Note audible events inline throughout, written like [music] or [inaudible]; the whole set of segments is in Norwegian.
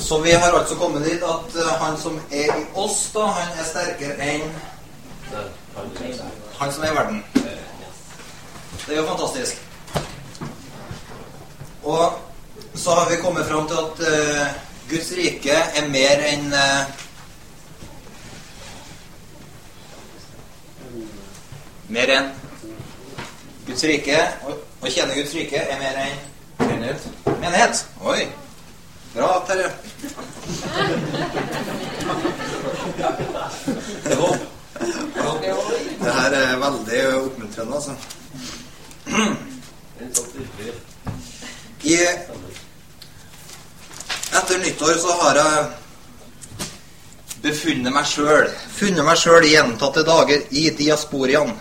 Så vi har altså kommet dit at eh, han som er i oss, da, han er sterkere enn han som er i verden. Det er jo fantastisk. Og så har vi kommet fram til at uh, Guds rike er mer enn uh, Mer enn Guds rike. Å tjene Guds rike er mer enn Menighet. menighet. Oi. Bra, Terje. Det her er veldig oppmuntrende, altså. I, etter nyttår så har jeg befunnet meg sjøl Funnet meg sjøl gjentatte dager i diasporiaen.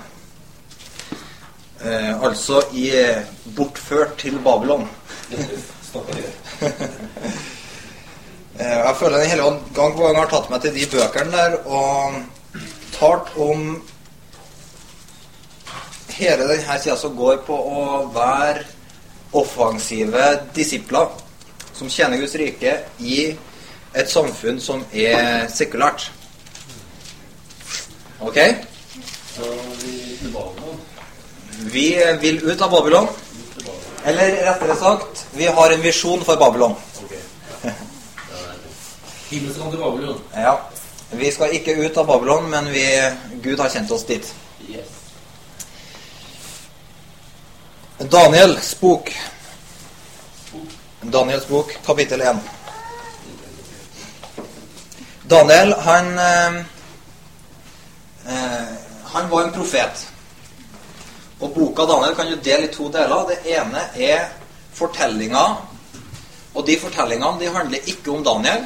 Eh, altså i bortført til Babylon. [laughs] Eh, Jeg føler en hele gang på gang har tatt meg til de bøkene der og talt om hele denne sida som går på å være offensive disipler som tjener Guds rike i et samfunn som er sekulært. Ok? Vi vil ut av Babylon. Eller rettere sagt, vi har en visjon for Babylon. Ok. [laughs] Himmelsland til Babylon. Ja. Vi skal ikke ut av Babylon, men vi, Gud har kjent oss dit. Yes. Daniels bok. Daniels bok, kapittel 1. Daniel, han eh, eh, Han var en profet. Og boka Daniel kan du dele i to deler. Det ene er fortellinger. Og de fortellingene de handler ikke om Daniel.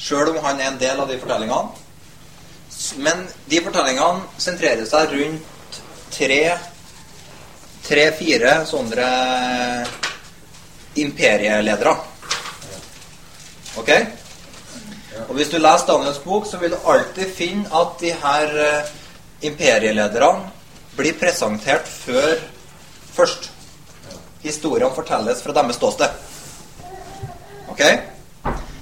Sjøl om han er en del av de fortellingene. Men de fortellingene sentrerer seg rundt tre tre-fire sånne imperieledere. Ok? Og hvis du leser Daniels bok, så vil du alltid finne at de her eh, imperielederne blir presentert før først. Historiene fortelles fra deres ståsted. Ok?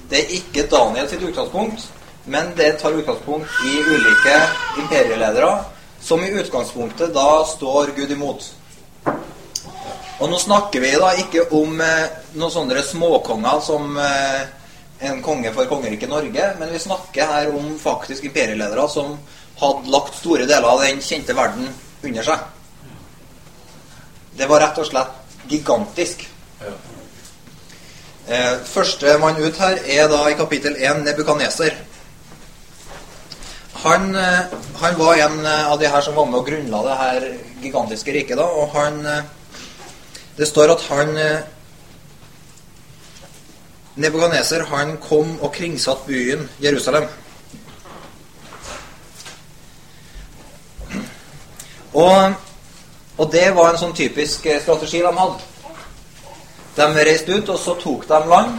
Det er ikke Daniel sitt utgangspunkt, men det tar utgangspunkt i ulike imperieledere, som i utgangspunktet da står Gud imot. Og nå snakker vi da ikke om eh, noen sånne småkonger som eh, en konge for kongeriket Norge, men vi snakker her om faktisk imperieledere som hadde lagt store deler av den kjente verden under seg. Det var rett og slett gigantisk. Ja. Eh, første mann ut her er da i kapittel 1 Nebukaneser. Han, eh, han var en eh, av de her som var med og grunnla det her gigantiske riket. da, og han Det står at han Nebukaneser han kom og kringsatt byen Jerusalem. Og, og det var en sånn typisk eh, strategi de hadde. De reiste ut, og så tok de land.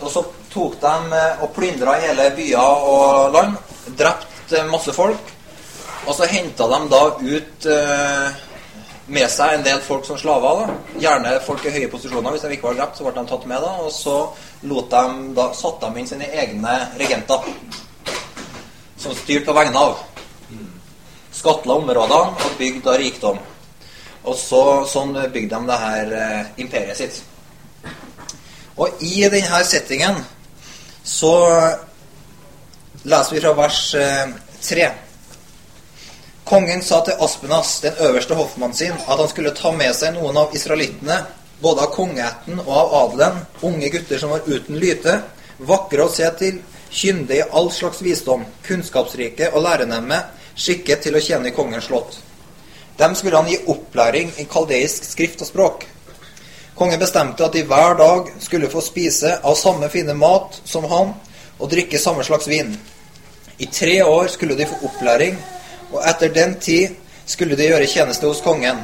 Og så tok de eh, og plyndra hele byer og land. Drepte masse folk. Og så henta de da ut eh, med seg en del folk som slaver. da. Gjerne folk i høye posisjoner. Hvis de ikke var drept, så ble de tatt med. da. Og så lot de, da, satte de inn sine egne regenter. Som styrte på vegne av. Skattla områdene og bygde av rikdom. Og så, sånn bygde de det her eh, imperiet sitt. Og i denne settingen så leser vi fra vers eh, 3. Kongen sa til Aspenas, den øverste hoffmannen sin, at han skulle ta med seg noen av israelittene, både av kongeætten og av adelen, unge gutter som var uten lyte, vakre å se til, kyndige i all slags visdom, kunnskapsrike og lærenemme, skikket til å tjene i kongens slott. Dem skulle han gi opplæring i kaldeisk skrift og språk. Kongen bestemte at de hver dag skulle få spise av samme fine mat som han, og drikke samme slags vin. I tre år skulle de få opplæring, og etter den tid skulle de gjøre tjeneste hos kongen.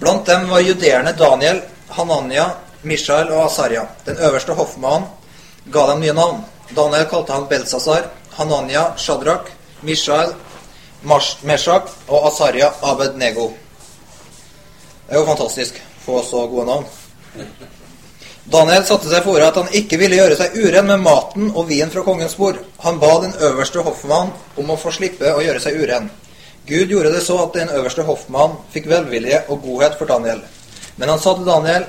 Blant dem var judeerne Daniel, Hananya, Mishael og Asaria. Den øverste hoffmannen ga dem nye navn. Daniel kalte han Belsazar, Hananya Shadrach, Mishael Meshach og Asaria Abed-Nego. Det er jo fantastisk få så gode navn. Daniel satte seg for at han ikke ville gjøre seg uren med maten og vin fra kongens bord. Han ba den øverste hoffmann om å få slippe å gjøre seg uren. Gud gjorde det så at den øverste hoffmann fikk velvilje og godhet for Daniel. Men han sa til Daniel,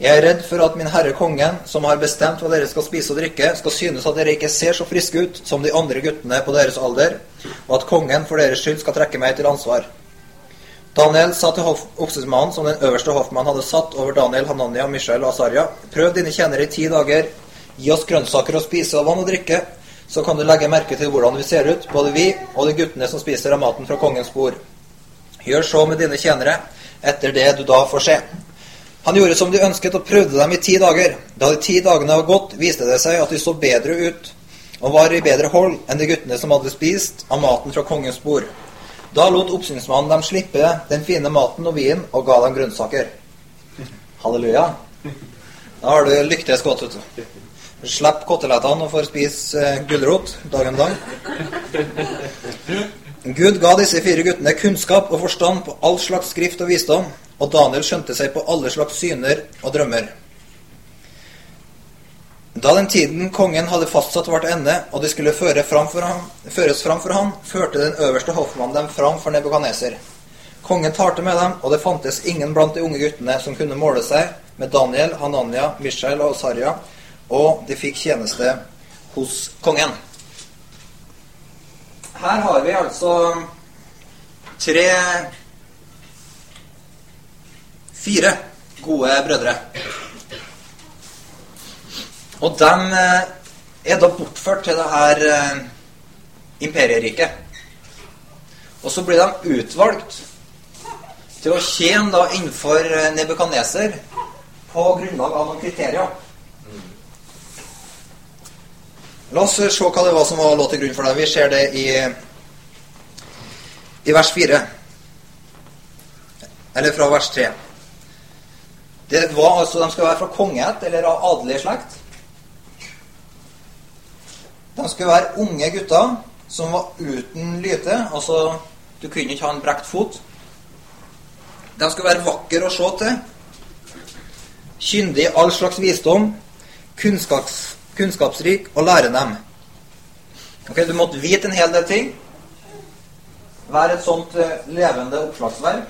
jeg er redd for at min herre kongen, som har bestemt hva dere skal spise og drikke, skal synes at dere ikke ser så friske ut som de andre guttene på deres alder, og at kongen for deres skyld skal trekke meg til ansvar. Daniel sa til oksesmannen, som den øverste hoffmannen hadde satt over Daniel, Hanania, Mishael og Asaria, prøv dine tjenere i ti dager, gi oss grønnsaker å spise og vann å drikke, så kan du legge merke til hvordan vi ser ut, både vi og de guttene som spiser av maten fra kongens bord. Gjør så med dine tjenere, etter det du da får se. Han gjorde som de ønsket, og prøvde dem i ti dager. Da de ti dagene var gått, viste det seg at de så bedre ut og var i bedre hold enn de guttene som hadde spist av maten fra kongens bord. Da lot oppsynsmannen dem slippe den fine maten og vinen og ga dem grønnsaker. Halleluja. Da har du lyktes godt, vet du. Slipp kotelettene og får spise eh, gulrot dagen dag. Gud ga disse fire guttene kunnskap og forstand på all slags skrift og visdom, og Daniel skjønte seg på alle slags syner og drømmer. Da den tiden kongen hadde fastsatt vart ende, og de skulle føre fram ham, føres fram for ham, førte den øverste hoffmannen dem fram for Nebukaneser. Kongen talte med dem, og det fantes ingen blant de unge guttene som kunne måle seg med Daniel, Hananya, Mishael og Sarja, og de fikk tjeneste hos kongen. Her har vi altså tre Fire gode brødre. Og de eh, er da bortført til det her eh, imperieriket. Og så blir de utvalgt til å tjene da innenfor nebukaneser på grunnlag av noen kriterier. La oss se hva det var som var lå til grunn for det. Vi ser det i, i vers 4. Eller fra vers 3. Det var altså, De skulle være fra kongeætt eller av adelig slekt. De skulle være unge gutter som var uten lyte. Altså, du kunne ikke ha en brekt fot. De skulle være vakre å se til. Kyndig i all slags visdom. Kunnskaps, kunnskapsrik og lære dem. Ok, Du måtte vite en hel del ting. Være et sånt eh, levende oppslagsverk.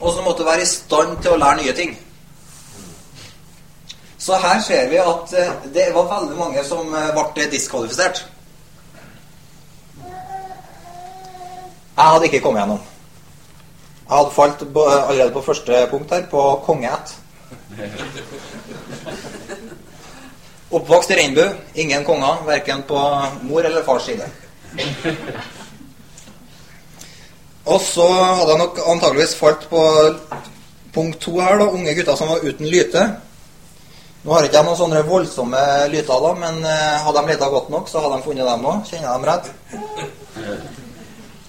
Og så måtte du være i stand til å lære nye ting. Så her ser vi at eh, det var veldig mange som eh, ble diskvalifisert. Jeg hadde ikke kommet gjennom. Jeg hadde falt allerede på første punkt her, på kongeett. Oppvokst i regnbue. Ingen konger, verken på mor eller fars side. Og så hadde jeg nok antageligvis falt på punkt to her, da. Unge gutter som var uten lyte. Nå har ikke jeg noen sånne voldsomme lyder, men uh, hadde de leta godt nok, så hadde de funnet dem òg. Kjenner jeg dem rett? Uh,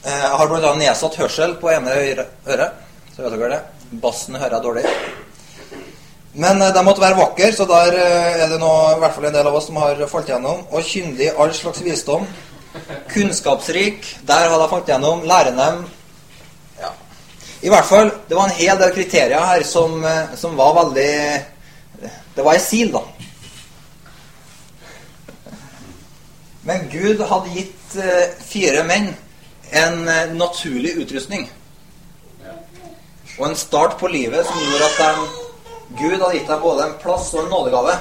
[laughs] jeg har bl.a. nedsatt hørsel på ene øret. Så vet dere det. Bassen hører jeg dårlig. Men uh, de måtte være vakre, så der er det nå i hvert fall en del av oss som har falt gjennom. Og kyndig all slags visdom. Kunnskapsrik. Der hadde jeg falt gjennom. Lærenem. Ja. I hvert fall, det var en hel del kriterier her som, som var veldig det var ei sil, da. Men Gud hadde gitt eh, fire menn en eh, naturlig utrustning. Og en start på livet som gjorde at de, Gud hadde gitt dem både en plass og en nådegave.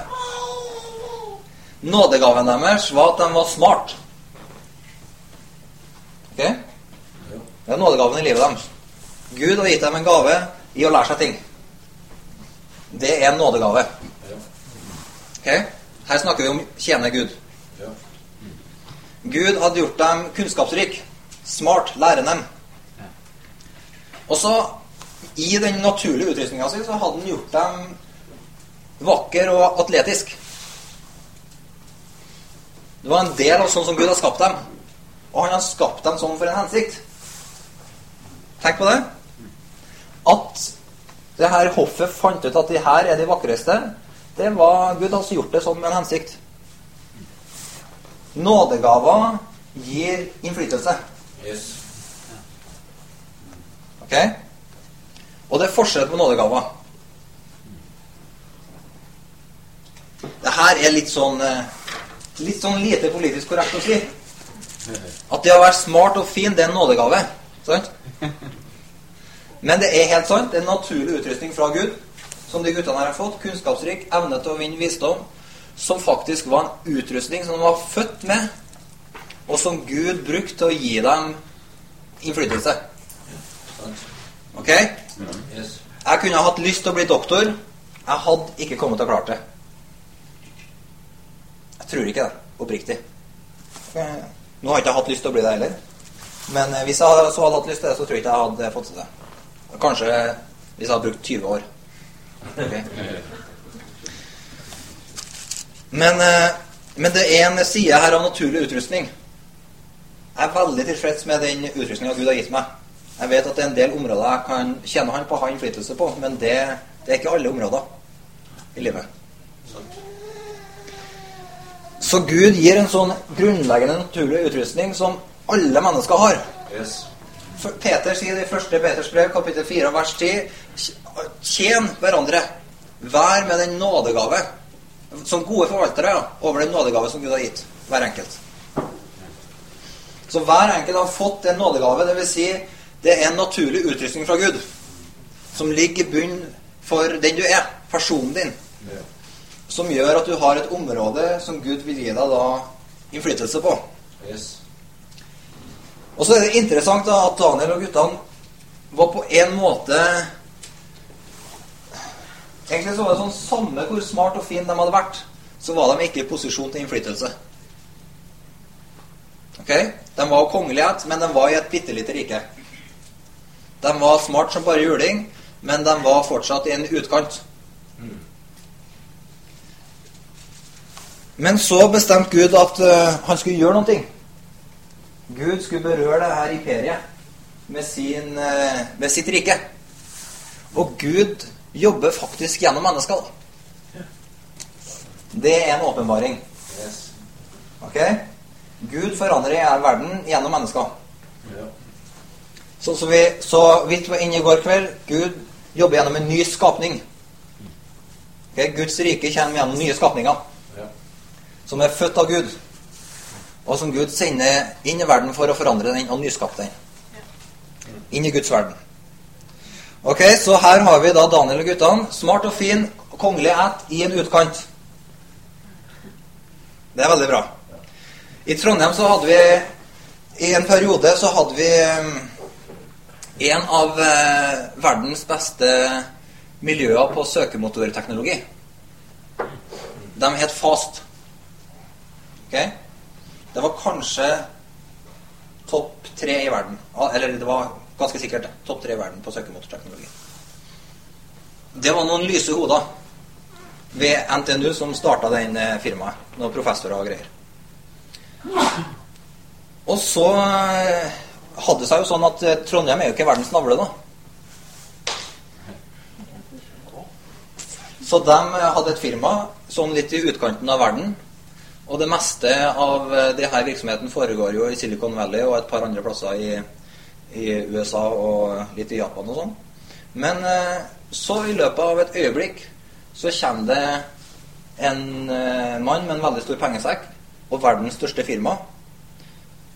Nådegaven deres var at de var smart. Ok? Det er nådegaven i livet deres. Gud har gitt dem en gave i å lære seg ting. Det er en nådegave. Okay? Her snakker vi om tjene Gud. Gud hadde gjort dem kunnskapsrik, smart, lære dem. Og så, i den naturlige utrustninga si, så hadde han gjort dem vakker og atletisk. Det var en del av sånn som Gud har skapt dem. Og han har skapt dem sånn for en hensikt. Tenk på det. At det her hoffet fant ut at de her er de vakreste, det var Gud har gjort det sånn med en hensikt. Nådegaver gir innflytelse. Yes. Ok? Og det er forskjell på nådegaver. her er litt sånn eh, Litt sånn lite politisk korrekt å si. At det å være smart og fin, det er en nådegave. Sant? [laughs] Men det er helt sant. Det er en naturlig utrustning fra Gud som de guttene her har fått. Kunnskapsrik, evne til å vinne visdom. Som faktisk var en utrustning som de var født med, og som Gud brukte til å gi dem innflytelse. Ok? Jeg kunne hatt lyst til å bli doktor. Jeg hadde ikke kommet til å klare det. Jeg tror ikke det. Oppriktig. Nå har jeg ikke hatt lyst til å bli det heller. Men eh, hvis jeg så hadde hatt lyst til det, så tror jeg ikke jeg hadde fått til det. Kanskje hvis jeg hadde brukt 20 år. Men, eh, men det er en side her av naturlig utrustning. Jeg er veldig tilfreds med den utrustninga Gud har gitt meg. Jeg vet at det er en del områder jeg kan kjenne Han på ha innflytelse på, men det, det er ikke alle områder i livet. Så Gud gir en sånn grunnleggende naturlig utrustning som alle mennesker har. Yes. Peter sier i første Peters brev, kapittel 4, vers 10 Tjen hverandre. Vær med den nådegave. Som gode forvaltere ja, over den nådegave som Gud har gitt hver enkelt. Så hver enkelt har fått en nådegave. Dvs. Si, det er en naturlig utrustning fra Gud som ligger i bunnen for den du er. Personen din. Som gjør at du har et område som Gud vil gi deg da innflytelse på. Yes. Og så er det interessant da at Daniel og guttene var på en måte Egentlig så var det sånn samme hvor smart og fin de hadde vært, så var de ikke i posisjon til innflytelse. Ok? De var kongelighet, men de var i et bitte lite rike. De var smart som bare juling, men de var fortsatt i en utkant. Men så bestemte Gud at uh, han skulle gjøre noe. Gud skulle berøre det her imperiet med, sin, eh, med sitt rike. Og Gud jobber faktisk gjennom mennesker. Det er en åpenbaring. Ok? Gud forandrer verden gjennom mennesker. Så Sånn som vi så vidt var inne i går kveld. Gud jobber gjennom en ny skapning. Ok? Guds rike kommer gjennom nye skapninger Ja. som er født av Gud, og som Gud sender inn i verden for å forandre den og nyskape den. Inn i Guds verden. Ok, Så her har vi da Daniel og guttene. Smart og fin, kongelig ætt i en utkant. Det er veldig bra. I Trondheim så hadde vi I en periode så hadde vi um, en av eh, verdens beste miljøer på søkemotorteknologi. De het FAST. Ok? Det var kanskje topp tre i verden. Eller det var ganske sikkert. Topp tre i verden på søkemotorteknologi. Det var noen lyse hoder ved NTNU som starta den firmaet. Noen professorer og greier. Og så eh, hadde det seg jo sånn at eh, Trondheim er jo ikke verdens navle, da. Så de eh, hadde et firma sånn litt i utkanten av verden. Og det meste av denne det her virksomheten foregår jo i Silicon Valley og et par andre plasser i, i USA og litt i Japan og sånn. Men eh, så i løpet av et øyeblikk så kommer det en eh, mann med en veldig stor pengesekk og verdens største firma,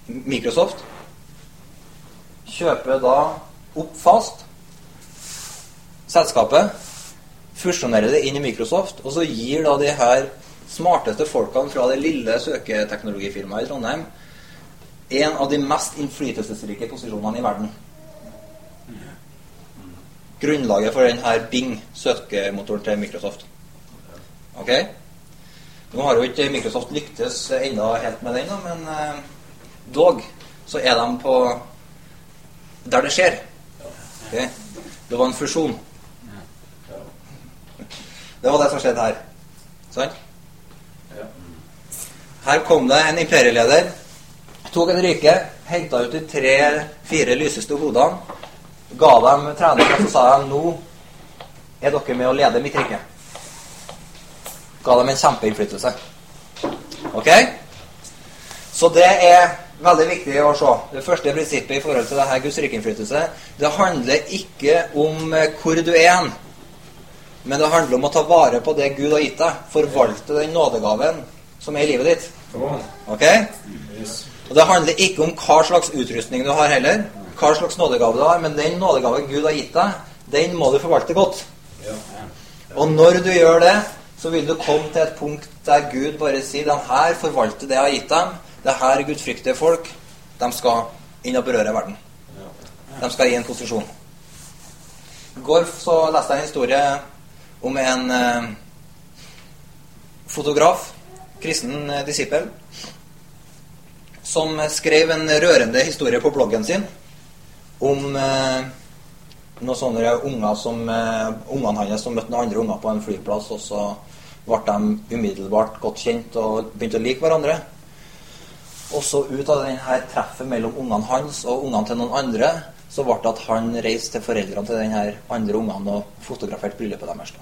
Microsoft, kjøper da opp fast selskapet, fusjonerer det inn i Microsoft, og så gir da de her smarteste folkene fra det lille søketeknologifirmaet i Trondheim en av de mest innflytelsesrike posisjonene i verden. Grunnlaget for den her Bing, søkemotoren til Microsoft. Ok? Nå har jo ikke Microsoft lyktes enda helt med den, men eh, dog så er de på der det skjer. Okay? Det var en fusjon. Det var det som skjedde her. Sant? Ja. Her kom det en imperieleder, tok en ryke, henta ut de tre-fire lyseste hodene, ga dem trening, og så sa de nå er dere med å lede mitt rike. Ga dem en kjempeinnflytelse. Ok? Så det er veldig viktig å se. Det første prinsippet i forhold til det her Guds rikeinnflytelse, det handler ikke om hvor du er. Men det handler om å ta vare på det Gud har gitt deg. Forvalte den nådegaven som er i livet ditt. Ok? Og Det handler ikke om hva slags utrustning du har heller, hva slags nådegave du har, men den nådegave Gud har gitt deg, den må du forvalte godt. Og når du gjør det, så vil du komme til et punkt der Gud bare sier den her forvalter det jeg har gitt dem. Det her er gudfryktige folk. De skal inn og berøre verden. De skal gi en posisjon. I går så leste jeg en historie om en eh, fotograf, kristen eh, disippel, som skrev en rørende historie på bloggen sin om eh, noen sånne unger som eh, ungene hans som møtte noen andre unger på en flyplass, og så ble de umiddelbart godt kjent og begynte å like hverandre. Og så ut av denne treffet mellom ungene hans og ungene til noen andre, så ble det at han reiste til foreldrene til denne andre ungene og fotograferte bryllupet deres.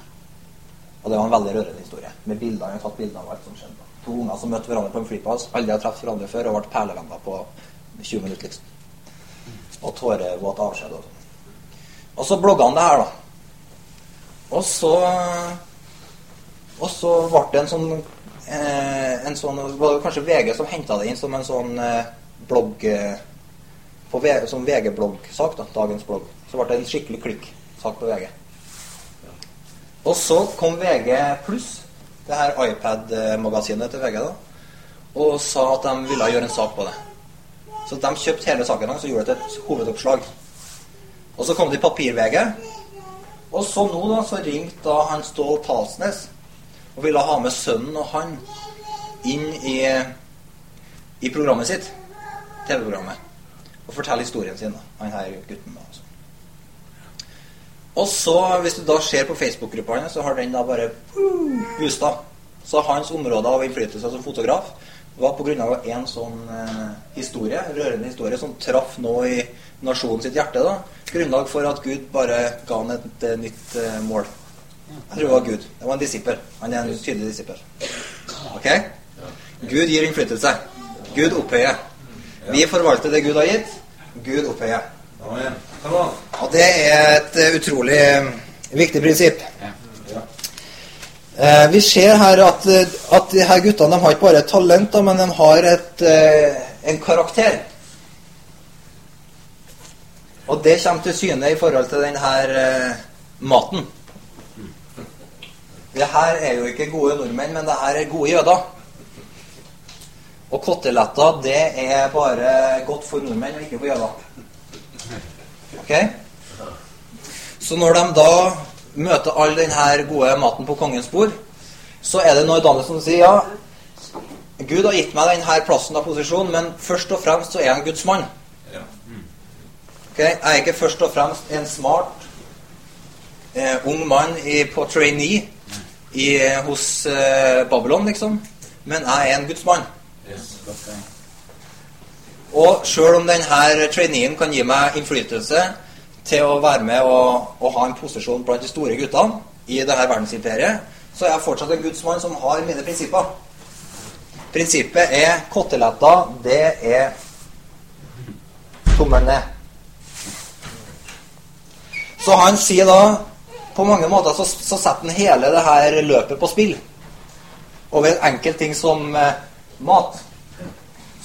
Og det var en veldig rørende historie. Med bilder, Han har tatt bilder av alt som skjedde. To unger som møtte hverandre på en flyplass, aldri har truffet hverandre før, og ble perlevenner på 20 minutter, liksom. Og tårevåt avskjed og sånn. Og så blogga han det her, da. Og så Og så ble det en sånn eh, en sånn, var det kanskje VG som henta det inn som en sånn eh, blogg eh, på VG, som VG-bloggsak. da, Dagens blogg. Så ble det en skikkelig klikk-sak på VG. Og så kom VG pluss, det her iPad-magasinet til VG, da, og sa at de ville gjøre en sak på det. Så de kjøpte hele saken og gjorde det til et hovedoppslag. Og så kom det i papir-VG. Og så nå da, så ringte da han Stål Talsnes og ville ha med sønnen og han inn i, i programmet sitt, TV-programmet, og fortelle historien sin, da, han her gutten. da, altså. Og så, hvis du da ser på Facebook-gruppa hans, så har den da bare boosta. Så hans område av innflytelse som fotograf var av en sånn eh, historie, rørende historie, som traff nå i nasjonen sitt hjerte. da, Grunnlag for at Gud bare ga han et, et nytt eh, mål. Jeg tror det var Gud. Det var en disippel. Han er en tydelig disippel. Ok? Gud gir innflytelse. Gud opphøyer. Vi forvalter det Gud har gitt. Gud opphøyer. Amen. Og det er et eh, utrolig eh, viktig prinsipp. Ja. Eh, vi ser her at, eh, at de her guttene de har ikke bare et talent, da, men de har et, eh, en karakter. Og det kommer til syne i forhold til denne eh, maten. Det her er jo ikke gode nordmenn, men det her er gode jøder. Og koteletter, det er bare godt for nordmenn og ikke for jøder. Ok? Så når de da møter all denne gode maten på kongens bord, så er det når som sier ja, Gud har gitt meg denne plassen og posisjonen, men først og fremst så er jeg en Guds mann. Ok? Jeg er ikke først og fremst en smart eh, ung mann i, på trainee i, hos eh, Babylon, liksom. Men jeg er en Guds mann. Og sjøl om denne traineen kan gi meg innflytelse til å være med og, og ha en posisjon blant de store guttene i dette verdensimperiet, så er jeg fortsatt en gudsmann som har mine prinsipper. Prinsippet er koteletter, det er tommelen ned. Så han sier da På mange måter så, så setter han hele det her løpet på spill. Over en enkel ting som eh, mat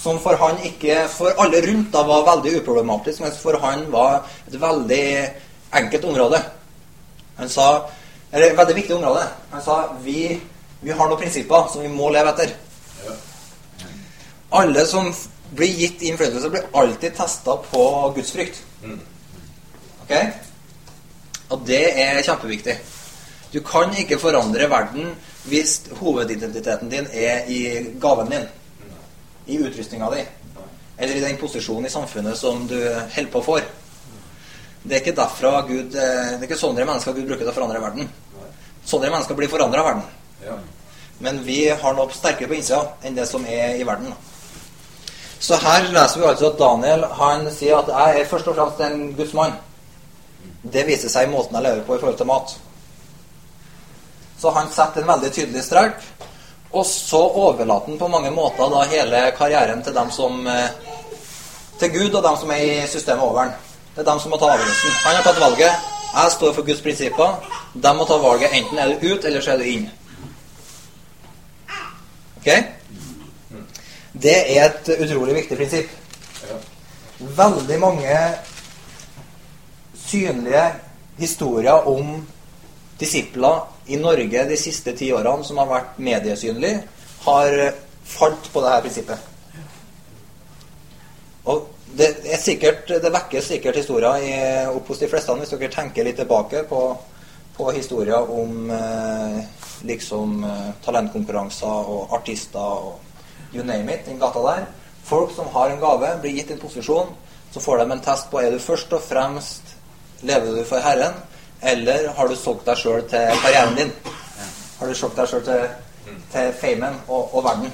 som for han ikke For alle rundt da var veldig uproblematisk, mens for han var et veldig enkelt område. Han sa Eller et veldig viktig område. Han sa vi, vi har noen prinsipper som vi må leve etter. Alle som blir gitt innflytelse, blir alltid testa på gudsfrykt. Mm. Ok? Og det er kjempeviktig. Du kan ikke forandre verden hvis hovedidentiteten din er i gaven din i utrustninga di, eller i den posisjonen i samfunnet som du holder på for. Det er ikke derfra Gud Det er ikke sånne mennesker Gud bruker til å forandre verden. Sånne mennesker blir forandra av verden. Ja. Men vi har noe sterkere på innsida enn det som er i verden. Så her leser vi altså at Daniel han sier at jeg er først og fremst en gudsmann'. Det viser seg i måten jeg lever på i forhold til mat. Så han setter en veldig tydelig strek. Og så overlater han på mange måter da hele karrieren til dem som eh, til Gud og dem som er i systemet over han. Det er dem som må ta avgjørelsen. Han har tatt valget. Jeg står for Guds prinsipper. De må ta valget. Enten er du ut, eller så er du inn. Ok? Det er et utrolig viktig prinsipp. Veldig mange synlige historier om disipler i Norge de siste ti årene som har vært mediesynlig, har falt på dette prinsippet. Og det, er sikkert, det vekker sikkert historier i, opp hos de fleste hvis dere tenker litt tilbake på, på historier om eh, liksom eh, talentkonkurranser og artister og you name it, den gata der. Folk som har en gave, blir gitt en posisjon, så får de en test på er du først og fremst lever du for Herren, eller har du solgt deg sjøl til karrieren din? Har du solgt deg sjøl til, til famen og, og verden?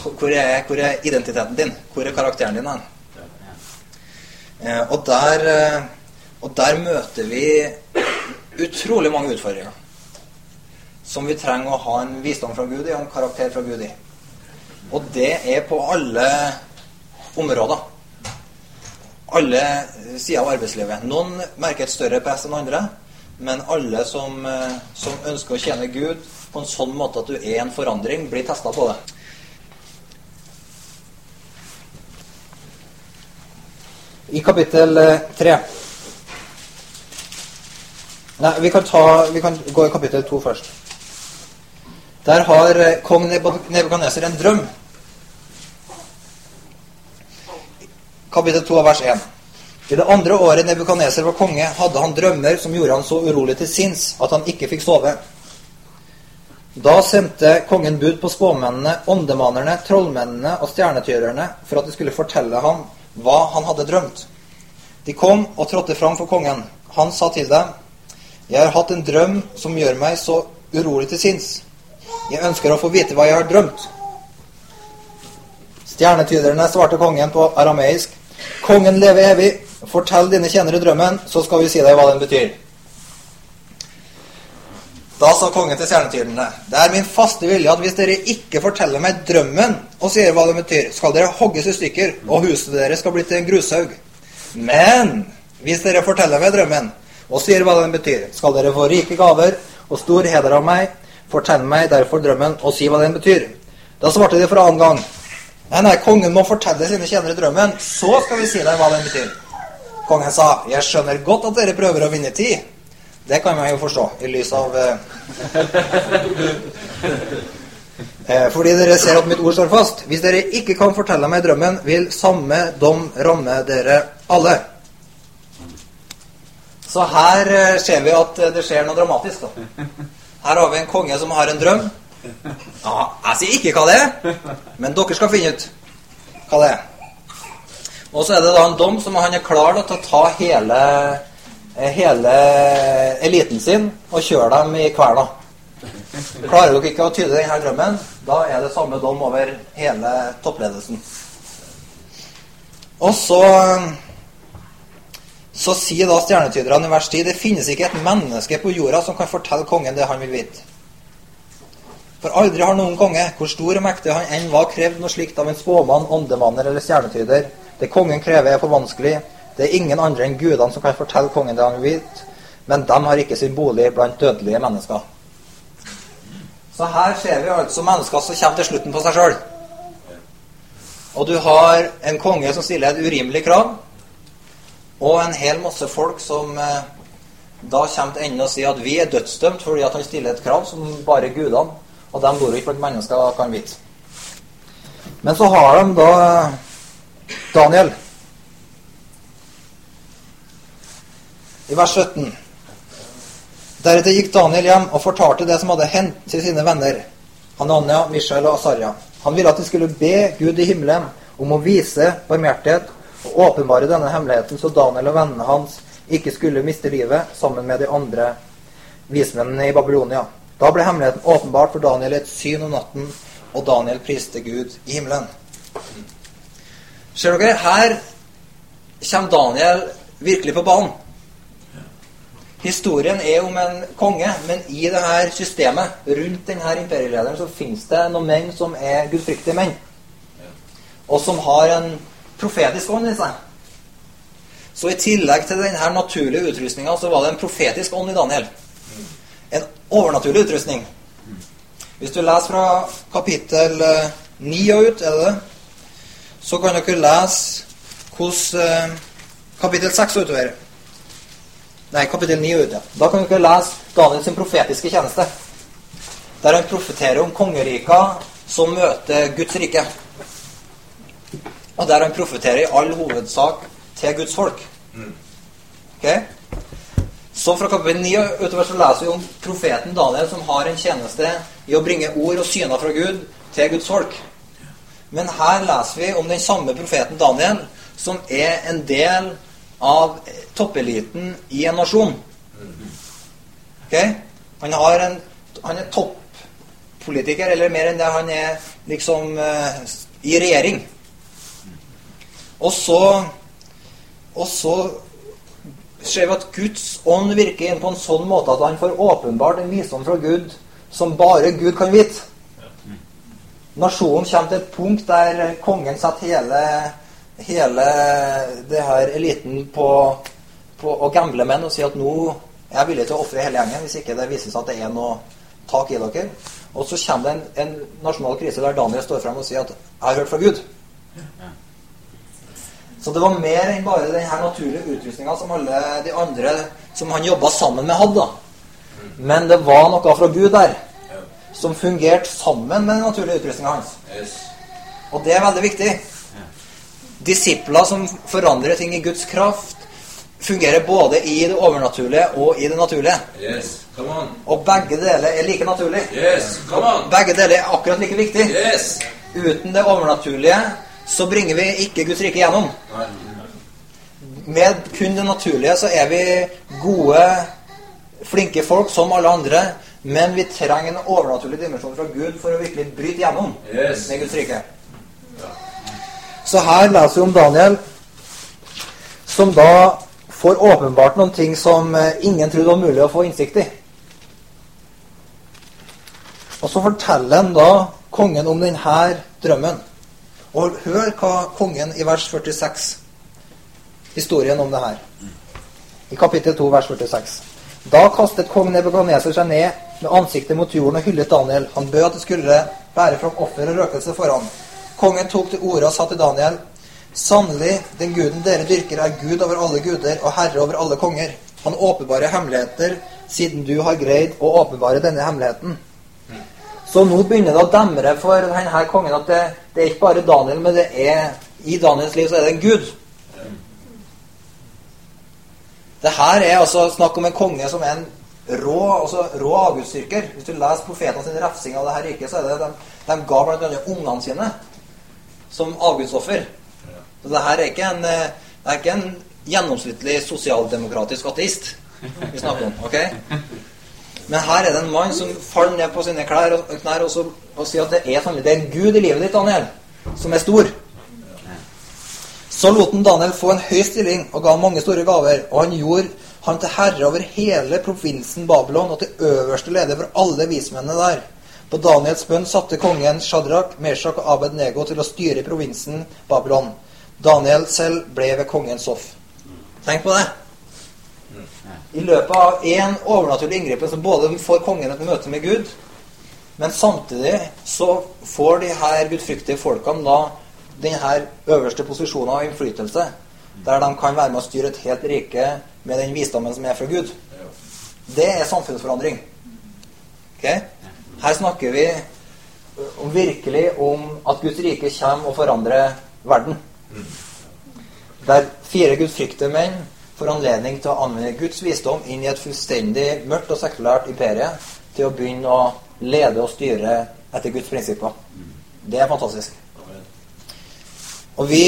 Hvor er, hvor er identiteten din? Hvor er karakteren din? Eh, og, der, eh, og der møter vi utrolig mange utfordringer. Som vi trenger å ha en visdom fra Gud i og en karakter fra Gud i. Og det er på alle områder. Alle sider av arbeidslivet. Noen merker et større press enn andre. Men alle som, eh, som ønsker å tjene Gud på en sånn måte at du er en forandring, blir testa på det. I kapittel tre 3 Nei, vi kan, ta, vi kan gå i kapittel 2 først. Der har eh, kong Nebukadneser en drøm. Kapittel 2 vers 1. I det andre året Nebukaneser var konge, hadde han drømmer som gjorde han så urolig til sinns at han ikke fikk sove. Da sendte kongen bud på spåmennene, åndemanerne, trollmennene og stjernetyderne for at de skulle fortelle ham hva han hadde drømt. De kom og trådte fram for kongen. Han sa til dem, Jeg har hatt en drøm som gjør meg så urolig til sinns. Jeg ønsker å få vite hva jeg har drømt. Stjernetyderne svarte kongen på arameisk. Kongen lever evig. Fortell dine tjenere drømmen, så skal vi si deg hva den betyr. Da sa kongen til stjernetyderne, det er min faste vilje at hvis dere ikke forteller meg drømmen og sier hva den betyr, skal dere hogges i stykker, og huset deres skal bli til en grushaug. Men hvis dere forteller meg drømmen og sier hva den betyr, skal dere få rike gaver og stor heder av meg. Fortell meg derfor drømmen og si hva den betyr. Da svarte de for annen gang. Nei, nei, kongen må fortelle sine tjenere drømmen, så skal vi si deg hva den betyr. Kongen sa, jeg skjønner godt at dere prøver å vinne tid. Det kan man jo forstå, i lys av eh, [laughs] Fordi dere ser at mitt ord står fast. Hvis dere ikke kan fortelle meg drømmen, vil samme dom ramme dere alle. Så her eh, ser vi at det skjer noe dramatisk. da. Her har vi en konge som har en drøm. Ja, jeg sier ikke hva det er, men dere skal finne ut hva det er. Og så er det da en dom som han er klar da, til å ta hele, hele eliten sin og kjøre dem i kverna. Klarer dere ikke å tyde denne drømmen, da er det samme dom over hele toppledelsen. Og så så sier da stjernetyderne i vers 10 det finnes ikke et menneske på jorda som kan fortelle kongen det han vil vite. For aldri har noen konge, hvor stor og mektig han enn var, krevd noe slikt av en spåmann, åndemanner eller stjernetyder. Det kongen krever, er for vanskelig. Det er ingen andre enn gudene som kan fortelle kongen det han vil vite. Men de har ikke sin bolig blant dødelige mennesker. Så her ser vi altså mennesker som kommer til slutten på seg sjøl. Og du har en konge som stiller et urimelig krav, og en hel masse folk som eh, da kommer til enden og sier at vi er dødsdømt fordi at han stiller et krav som bare gudene og de bor jo ikke blant mennesker kan vite. Men så har de da Daniel. I vers 17. Deretter gikk Daniel hjem og fortalte det som hadde hendt til sine venner, Hanania, Mishael og Asarja. Han ville at de skulle be Gud i himmelen om å vise barmhjertighet og åpenbare denne hemmeligheten, så Daniel og vennene hans ikke skulle miste livet sammen med de andre vismennene i Babylonia. Da ble hemmeligheten åpenbart for Daniel i et syn om natten, og Daniel priste Gud i himmelen. Ser dere? Her kommer Daniel virkelig på banen. Historien er om en konge, men i det her systemet, rundt denne imperielederen, så fins det noen menn som er gudfryktige menn. Og som har en profetisk ånd i seg. Så i tillegg til denne naturlige utrustninga, så var det en profetisk ånd i Daniel. Overnaturlig utrustning. Hvis du leser fra kapittel eh, 9 og ut, er det? Så kan dere lese hvordan eh, kapittel 6 og utover. Nei, kapittel 9 og ut, ja. Da kan dere lese Daniels profetiske tjeneste. Der han profeterer om kongerika som møter Guds rike. Og der han profeterer i all hovedsak til Guds folk. Ok? Så fra kapittel 9 utover så leser vi om profeten Daniel som har en tjeneste i å bringe ord og syner fra Gud til Guds folk. Men her leser vi om den samme profeten Daniel, som er en del av toppeliten i en nasjon. Ok? Han, en, han er toppolitiker, eller mer enn det. Han er liksom uh, i regjering. Og så Og så ser vi at Guds ånd virker inn på en sånn måte at han får åpenbart en visdom fra Gud som bare Gud kan vite. Nasjonen kommer til et punkt der kongen setter hele, hele det her eliten på, på å gamble med og sier at nå er jeg villig til å ofre hele gjengen hvis ikke det viser seg at det er noe tak i dere. Og så kommer det en, en nasjonal krise der Daniel står frem og sier at 'jeg har hørt fra Gud'. Så det var mer enn bare den her naturlige utrustninga som alle de andre som han jobba sammen med, hadde. Men det var noe fra Gud der som fungerte sammen med den naturlige utrustninga hans. Og det er veldig viktig. Disipler som forandrer ting i Guds kraft, fungerer både i det overnaturlige og i det naturlige. Yes. Come on. Og begge deler er like naturlig. Yes. Come on. Begge deler er akkurat like viktig. Yes. Uten det overnaturlige så bringer vi ikke Guds rike gjennom. Med kun det naturlige så er vi gode, flinke folk som alle andre. Men vi trenger en overnaturlig dimensjon fra Gud for å virkelig bryte gjennom Yes. med Guds rike. Så her leser vi om Daniel, som da får åpenbart noen ting som eh, ingen trodde var mulig å få innsikt i. Og så forteller han da kongen om denne drømmen. Og hør hva kongen i vers 46 Historien om det her. I kapittel 2, vers 46. Da kastet kong Nebukadneser seg ned med ansiktet mot jorden og hyllet Daniel. Han bød at det skulle bære fram offer og røkelse for ham. Kongen tok til orde og sa til Daniel.: Sannelig, den guden dere dyrker, er Gud over alle guder og herre over alle konger. Han åpenbarer hemmeligheter, siden du har greid å åpenbare denne hemmeligheten. Så nå begynner det å demre for denne kongen at det, det er ikke bare Daniel, men det er i Daniels liv så er det en gud. Det her er altså snakk om en konge som er en rå, altså rå avgudsdyrker. Hvis du leser profetene sin refsing av det her riket, så er det de, de ga bl.a. ungene sine som avgudsoffer. Så det her er ikke en, eh, det er ikke en gjennomsnittlig sosialdemokratisk ateist vi snakker om. ok? Men her er det en mann som faller ned på sine klær og, knær og, og sier at det er det er gud i livet ditt, Daniel, som er stor. Så lot han Daniel få en høy stilling og ga ham mange store gaver, og han gjorde han til herre over hele provinsen Babylon og til øverste leder for alle vismennene der. På Daniels bønn satte kongen Shadrach, Meshach og Abed-Nego til å styre provinsen Babylon. Daniel selv ble ved kongens hoff. Tenk på det. I løpet av én overnaturlig inngripen så både får kongen et møte med Gud, men samtidig så får de her gudfryktige folkene da her øverste posisjonen av innflytelse, der de kan være med å styre et helt rike med den visdommen som er fra Gud. Det er samfunnsforandring. Okay? Her snakker vi om virkelig om at Guds rike kommer og forandrer verden. Der fire gudfryktige menn får anledning til å anvende Guds visdom inn i et fullstendig mørkt og sekulært imperie til å begynne å lede og styre etter Guds prinsipper. Det er fantastisk. Og vi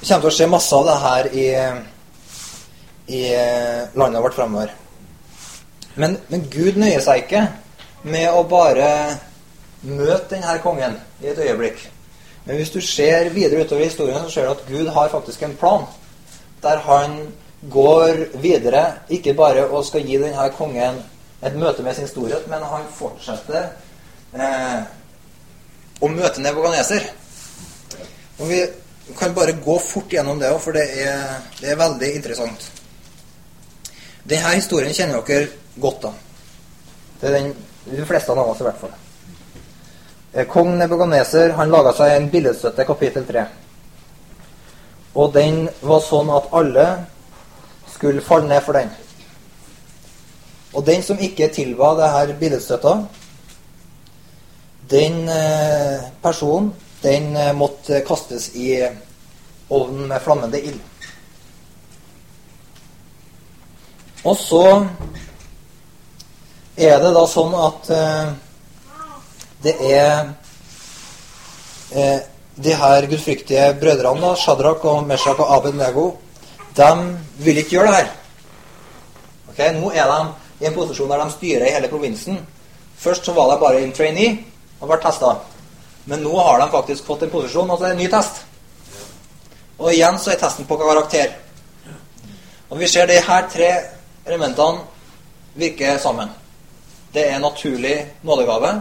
kommer til å se masse av det her i, i landet vårt fremover. Men, men Gud nøyer seg ikke med å bare møte denne kongen i et øyeblikk. Men hvis du ser videre utover historien, så ser du at Gud har faktisk en plan. Der han går videre, ikke bare og skal gi denne kongen et møte med sin storhet, men han fortsetter eh, å møte Nebukadneser. Vi kan bare gå fort gjennom det òg, for det er, det er veldig interessant. Denne historien kjenner dere godt, da. Det er den, de fleste av oss i hvert fall. Eh, Kong Nebukadneser laga seg en billedstøtte, kapittel 3. Og den var sånn at alle skulle falle ned for den. Og den som ikke tilba det her billedstøtta, den eh, personen, den eh, måtte kastes i ovnen med flammende ild. Og så er det da sånn at eh, det er de her gudfryktige brødrene, da, Shadrach og Meshach og Abed-Nego, de vil ikke gjøre det her. Ok, Nå er de i en posisjon der de styrer i hele provinsen. Først så var de bare en trainee og ble testa. Men nå har de faktisk fått en posisjon, og så det en ny test. Og igjen så er testen på karakter. Og vi ser de her tre elementene virke sammen. Det er naturlig nådegave,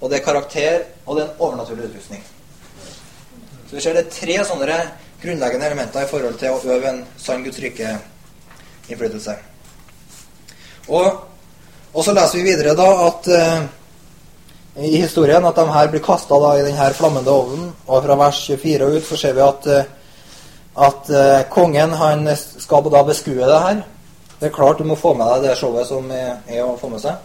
og det er karakter, og det er en overnaturlig utrustning. Så vi ser det er tre sånne grunnleggende elementer i forhold til å øve en sann Guds rike innflytelse. Og, og, så leser vi videre da at uh, i historien at de her blir kasta i denne flammende ovnen, og fra vers 24 og ut så ser vi at, uh, at uh, kongen han skal da beskue det her. Det er klart du må få med deg det showet som er, å få med seg.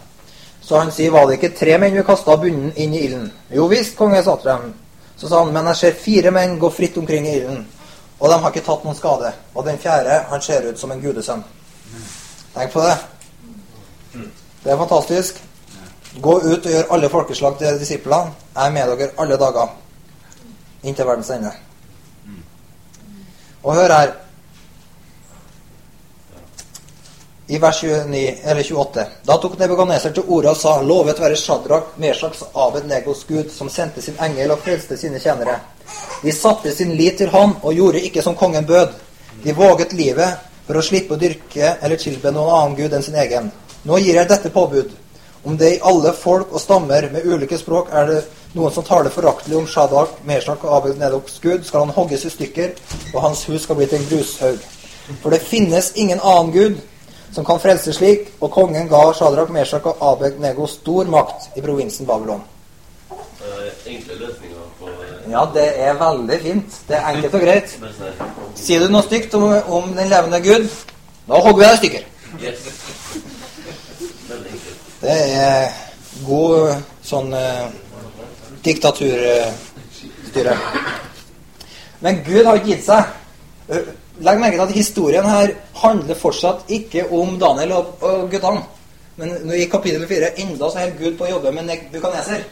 Så han sier, var det ikke tre menn vi kasta bunnen inn i ilden? Jo visst, konge, sa dem. Så sa han, men jeg ser fire menn gå fritt omkring i ilden, og de har ikke tatt noen skade. Og den fjerde, han ser ut som en gudesønn. Tenk på det. Det er fantastisk. Gå ut og gjør alle folkeslag til disiplene. Jeg er med dere alle dager inntil verdens ende. Og hør her. I vers 29, eller 28. Da tok Nebukadneser til orde og sa:" Lovet være Shadrach, Meshaks Abed Negos Gud, som sendte sin engel og frelste sine tjenere. De satte sin lit til han og gjorde ikke som kongen bød. De våget livet for å slippe å dyrke eller tilbe noen annen gud enn sin egen. Nå gir jeg dette påbud. Om det i alle folk og stammer med ulike språk er det noen som taler foraktelig om Shadrach, Meshach og Abed Nedoks Gud, skal han hogges i stykker, og hans hus skal bli til en grushaug. For det finnes ingen annen gud som kan frelse slik, og kongen ga Shadrach, Meshach og Abed Nego stor makt i provinsen Babylon. På Ja, det er veldig fint. Det er enkelt og greit. Sier du noe stygt om, om den levende Gud, da hogger vi deg i stykker. Det er god sånn eh, diktaturstyre. Men Gud har ikke gitt seg. Legg merke til at historien her handler fortsatt ikke om Daniel og, og guttene. Men i kapittel 4 enda så holder Gud på å jobbe med Nebukadneser.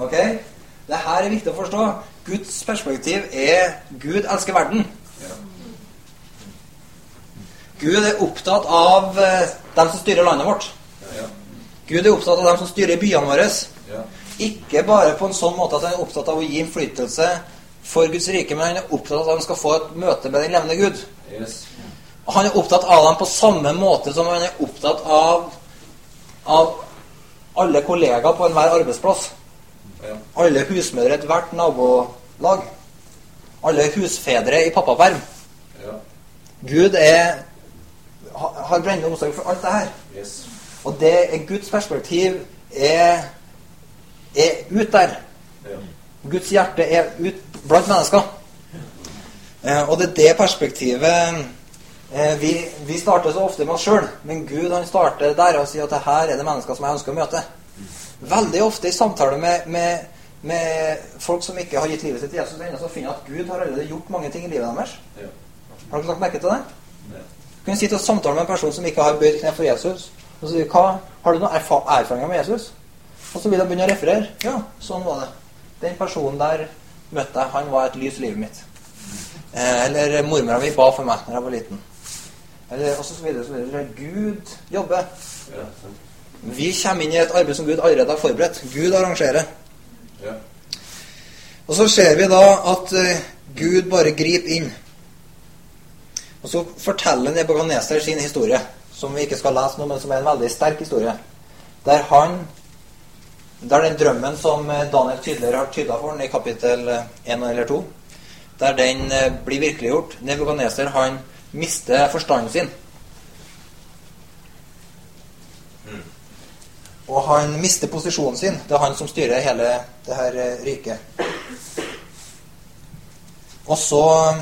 Ok? Det her er viktig å forstå. Guds perspektiv er Gud elsker verden. Gud er opptatt av eh, dem som styrer landet vårt. Gud er opptatt av dem som styrer byene våre. Ikke bare på en sånn måte at han er opptatt av å gi innflytelse for Guds rike, men han er opptatt av at de skal få et møte med den levende Gud. Yes. Han er opptatt av dem på samme måte som han er opptatt av, av alle kollegaer på enhver arbeidsplass. Alle husmødre i ethvert nabolag. Alle husfedre i pappaperm. Ja. Gud er, har brennende omsorg for alt det her. Yes. Og det er Guds perspektiv er, er ut der. Ja. Guds hjerte er ut blant mennesker. Eh, og det er det perspektivet eh, vi, vi starter så ofte med oss sjøl, men Gud han starter der og sier at det her er det mennesker som jeg ønsker å møte. Veldig ofte i samtale med, med, med folk som ikke har gitt livet sitt til Jesus ennå, så finner jeg at Gud har allerede gjort mange ting i livet deres. Ja. Har dere lagt merke til det? Ja. Du kan sitte og samtale med en person som ikke har bøyd kne for Jesus. Og så sier hva, Har du noen erfa erfaringer med Jesus? Og så vil de begynne å referere. Ja, sånn var det. Den personen der møtte jeg. Han var et lys i livet mitt. Eh, eller mormora mi ba for meg når jeg var liten. Eller, og så videre, så videre. Gud jobber. Ja. sant. Vi kommer inn i et arbeid som Gud allerede har forberedt. Gud arrangerer. Ja. Og så ser vi da at eh, Gud bare griper inn. Og så forteller Nebukadneser sin historie, som vi ikke skal lese nå, men som er en veldig sterk historie. Der han Der den drømmen som eh, Daniel tydeligere har tyda for den i kapittel 1 eller 2, der den eh, blir virkeliggjort Nebukadneser han mister forstanden sin. Og han mister posisjonen sin. Det er han som styrer hele det her eh, riket. Og så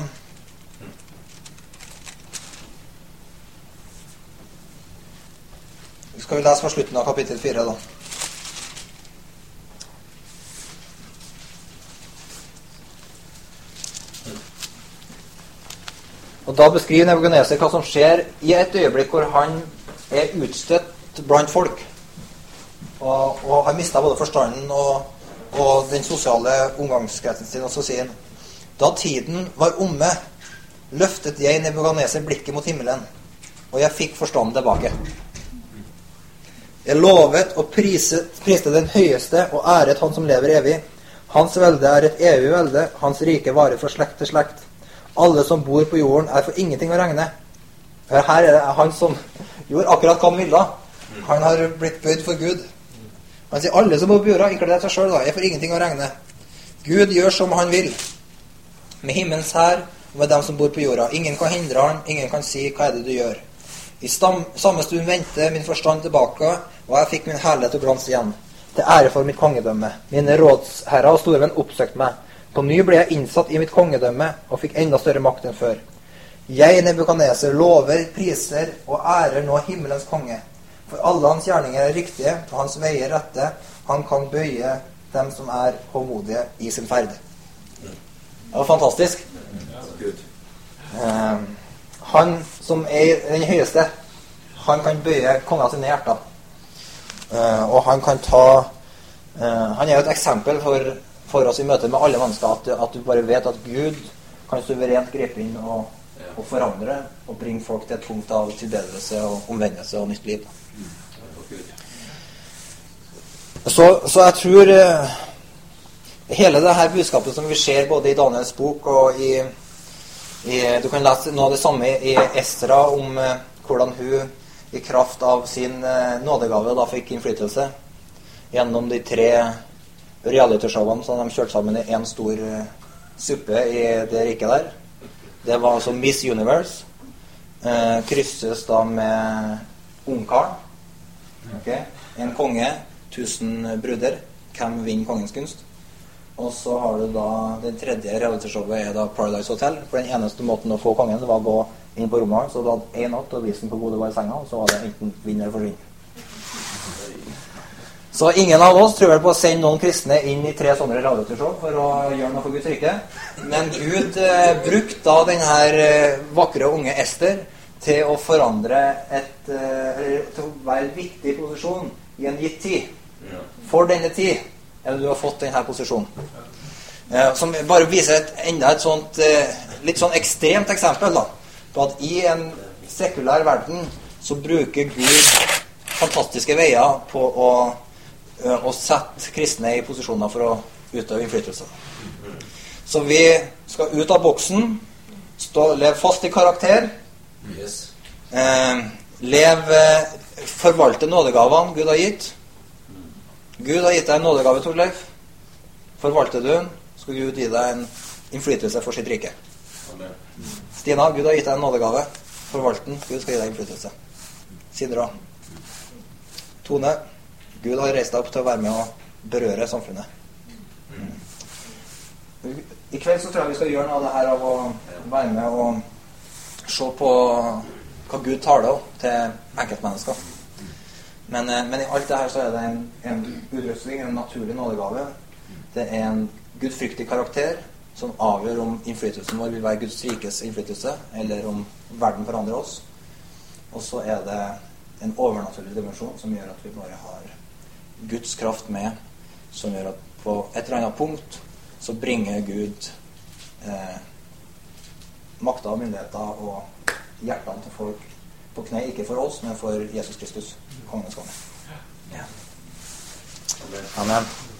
Skal vi lese fra slutten av kapittel fire, da. Og Da beskriver Nebukadneser hva som skjer i et øyeblikk hvor han er utstøtt blant folk. Og, og har mista både forstanden og, og, den sosiale omgangskretsen sin. Og så sier han Da tiden var omme, løftet jeg Nebukadneser blikket mot himmelen, og jeg fikk forstanden tilbake. Jeg lovet og priset, priste den høyeste og æret Han som lever evig. Hans velde er et evig velde, hans rike varer fra slekt til slekt. Alle som bor på jorden, er for ingenting å regne. Her er det han som gjorde akkurat hva han ville. Han har blitt bøyd for Gud. Han sier alle som bor på jorda, inkludert seg sjøl, er for ingenting å regne. Gud gjør som han vil. Med himmelens hær og med dem som bor på jorda. Ingen kan hindre han, ingen kan si 'hva er det du gjør'? I stam, samme stund vendte min forstand tilbake, og jeg fikk min herlighet og glans igjen. Til ære for mitt kongedømme. Mine rådsherrer og storevenn oppsøkte meg. På ny ble jeg innsatt i mitt kongedømme og fikk enda større makt enn før. Jeg, Nebukaneser, lover, priser og ærer nå himmelens konge. For alle hans gjerninger er riktige, og hans veier rette. Han kan bøye dem som er håmodige i sin ferd. Det var fantastisk. Eh, han som er den høyeste, han kan bøye kongen sine hjerter. Eh, og han kan ta eh, Han er jo et eksempel for, for oss i møte med alle mennesker at, at, du bare vet at Gud kan suverent gripe inn og, og forandre og bringe folk til et punkt av tilbedelse og omvendelse og nytt liv. Så, så jeg tror eh, hele det her budskapet som vi ser både i Daniels bok og i, i Du kan lese noe av det samme i Estra om eh, hvordan hun i kraft av sin eh, nådegave da fikk innflytelse gjennom de tre realityshowene som de kjørte sammen i én stor suppe i det riket der. Det var altså Miss Universe. Krysses da med ungkaren. Okay. En konge, 1000 bruder. Hvem vinner kongens gunst? Og så har du da det tredje realityshowet er da Paradise Hotel. For den eneste måten å få kongen var å gå inn på rommet hans, og du hadde én natt og vise ham hvor god du var i senga, og så var det enten vinn eller forsvinn. Så ingen av oss tror vel på å sende noen kristne inn i tre sånne realityshow for å gjøre noe for Guds rike. Men Gud eh, brukte da denne eh, vakre unge Ester til å forandre et eh, Eller til å være en viktig posisjon i en gitt tid. For denne tid er det du har fått denne posisjonen. Eh, som bare viser et, enda et sånt eh, litt sånn ekstremt eksempel da, på at i en sekulær verden så bruker Gud fantastiske veier på å, eh, å sette kristne i posisjoner for å utøve innflytelse. Så vi skal ut av boksen, stå, leve fast i karakter. Yes. Eh, lev Forvalte nådegavene Gud har gitt. Gud har gitt deg en nådegave, Torleif. Forvalter du den, skal Gud gi deg en innflytelse for sitt rike. Amen. Stina, Gud har gitt deg en nådegave. Forvalt den. Gud skal gi deg innflytelse. Sindra. Tone. Gud har reist deg opp til å være med og berøre samfunnet. Mm. I kveld så tror jeg vi skal gjøre noe av det her av å være med og se på hva Gud taler til enkeltmennesker. Men, eh, men i alt det her så er det en, en utrustning, en naturlig nådegave. Det er en gudfryktig karakter som avgjør om innflytelsen vår vil være Guds rikes innflytelse, eller om verden forandrer oss. Og så er det en overnaturlig dimensjon som gjør at vi bare har Guds kraft med, som gjør at på et eller annet punkt så bringer Gud eh, makta og myndigheter og hjertene til folk på kne, ikke for oss, men for Jesus Kristus, kongens konge. Amen.